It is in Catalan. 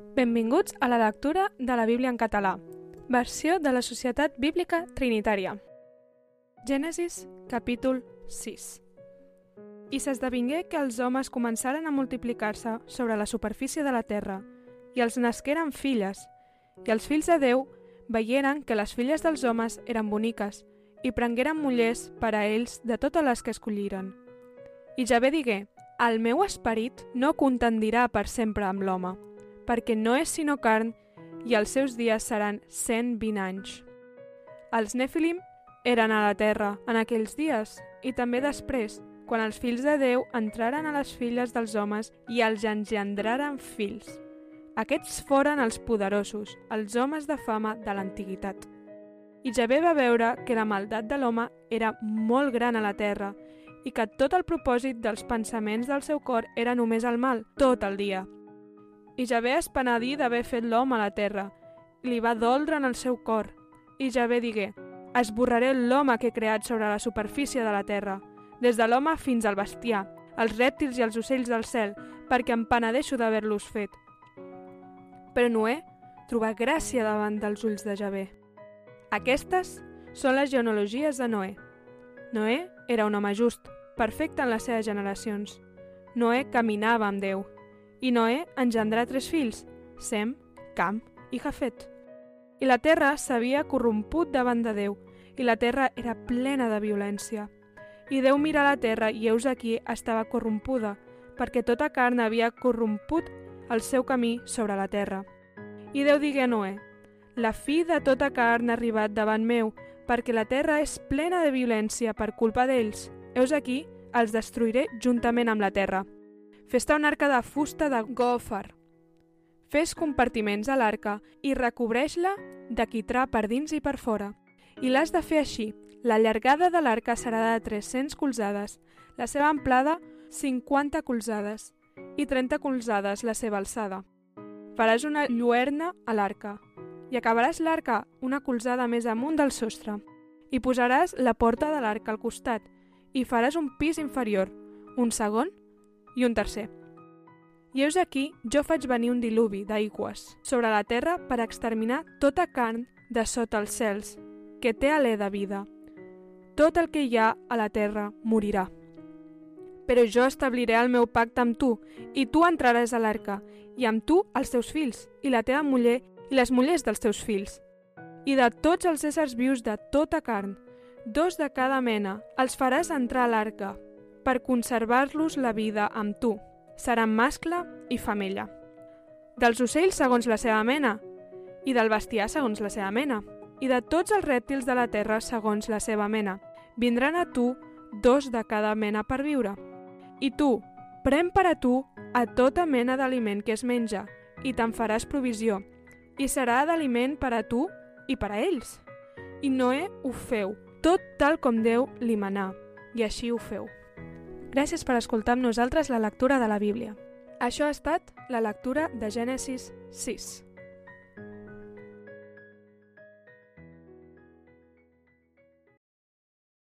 Benvinguts a la lectura de la Bíblia en català, versió de la Societat Bíblica Trinitària. Gènesis, capítol 6 I s'esdevingué que els homes començaren a multiplicar-se sobre la superfície de la terra, i els nasqueren filles, i els fills de Déu veieren que les filles dels homes eren boniques, i prengueren mullers per a ells de totes les que escolliren. I Javé digué, el meu esperit no contendirà per sempre amb l'home, perquè no és sinó carn i els seus dies seran 120 anys. Els Nefilim eren a la terra en aquells dies i també després, quan els fills de Déu entraren a les filles dels homes i els engendraren fills. Aquests foren els poderosos, els homes de fama de l'antiguitat. I Javé va veure que la maldat de l'home era molt gran a la terra i que tot el propòsit dels pensaments del seu cor era només el mal, tot el dia. I Javé es penedí d'haver fet l'home a la terra, li va doldre en el seu cor, i Javé digué, esborraré l'home que he creat sobre la superfície de la terra, des de l'home fins al bestiar, els rèptils i els ocells del cel, perquè em penedeixo d'haver-los fet. Però Noé trobà gràcia davant dels ulls de Javé. Aquestes són les genealogies de Noé. Noé era un home just, perfecte en les seves generacions. Noé caminava amb Déu. I Noé engendrà tres fills, Sem, Cam i Jafet. I la terra s'havia corromput davant de Déu, i la terra era plena de violència. I Déu mira la terra i heus aquí estava corrompuda, perquè tota carn havia corromput el seu camí sobre la terra. I Déu digué a Noé, la fi de tota carn ha arribat davant meu, perquè la terra és plena de violència per culpa d'ells. Heus aquí, els destruiré juntament amb la terra. Fes-te una arca de fusta de gòfar. Fes compartiments a l'arca i recobreix-la de quitrà per dins i per fora. I l'has de fer així. La llargada de l'arca serà de 300 colzades, la seva amplada 50 colzades i 30 colzades la seva alçada. Faràs una lluerna a l'arca i acabaràs l'arca una colzada més amunt del sostre. I posaràs la porta de l'arca al costat i faràs un pis inferior, un segon i un tercer. I heus aquí, jo faig venir un diluvi d'aigües sobre la terra per exterminar tota carn de sota els cels, que té alè de vida. Tot el que hi ha a la terra morirà. Però jo establiré el meu pacte amb tu, i tu entraràs a l'arca, i amb tu els teus fills, i la teva muller, i les mullers dels teus fills. I de tots els éssers vius de tota carn, dos de cada mena, els faràs entrar a l'arca, per conservar-los la vida amb tu. Seran mascle i femella. Dels ocells segons la seva mena, i del bestiar segons la seva mena, i de tots els rèptils de la terra segons la seva mena. Vindran a tu dos de cada mena per viure. I tu, pren per a tu a tota mena d'aliment que es menja, i te'n faràs provisió, i serà d'aliment per a tu i per a ells. I Noé ho feu, tot tal com Déu li manà, i així ho feu. Gràcies per escoltar amb nosaltres la lectura de la Bíblia. Això ha estat la lectura de Gènesis 6.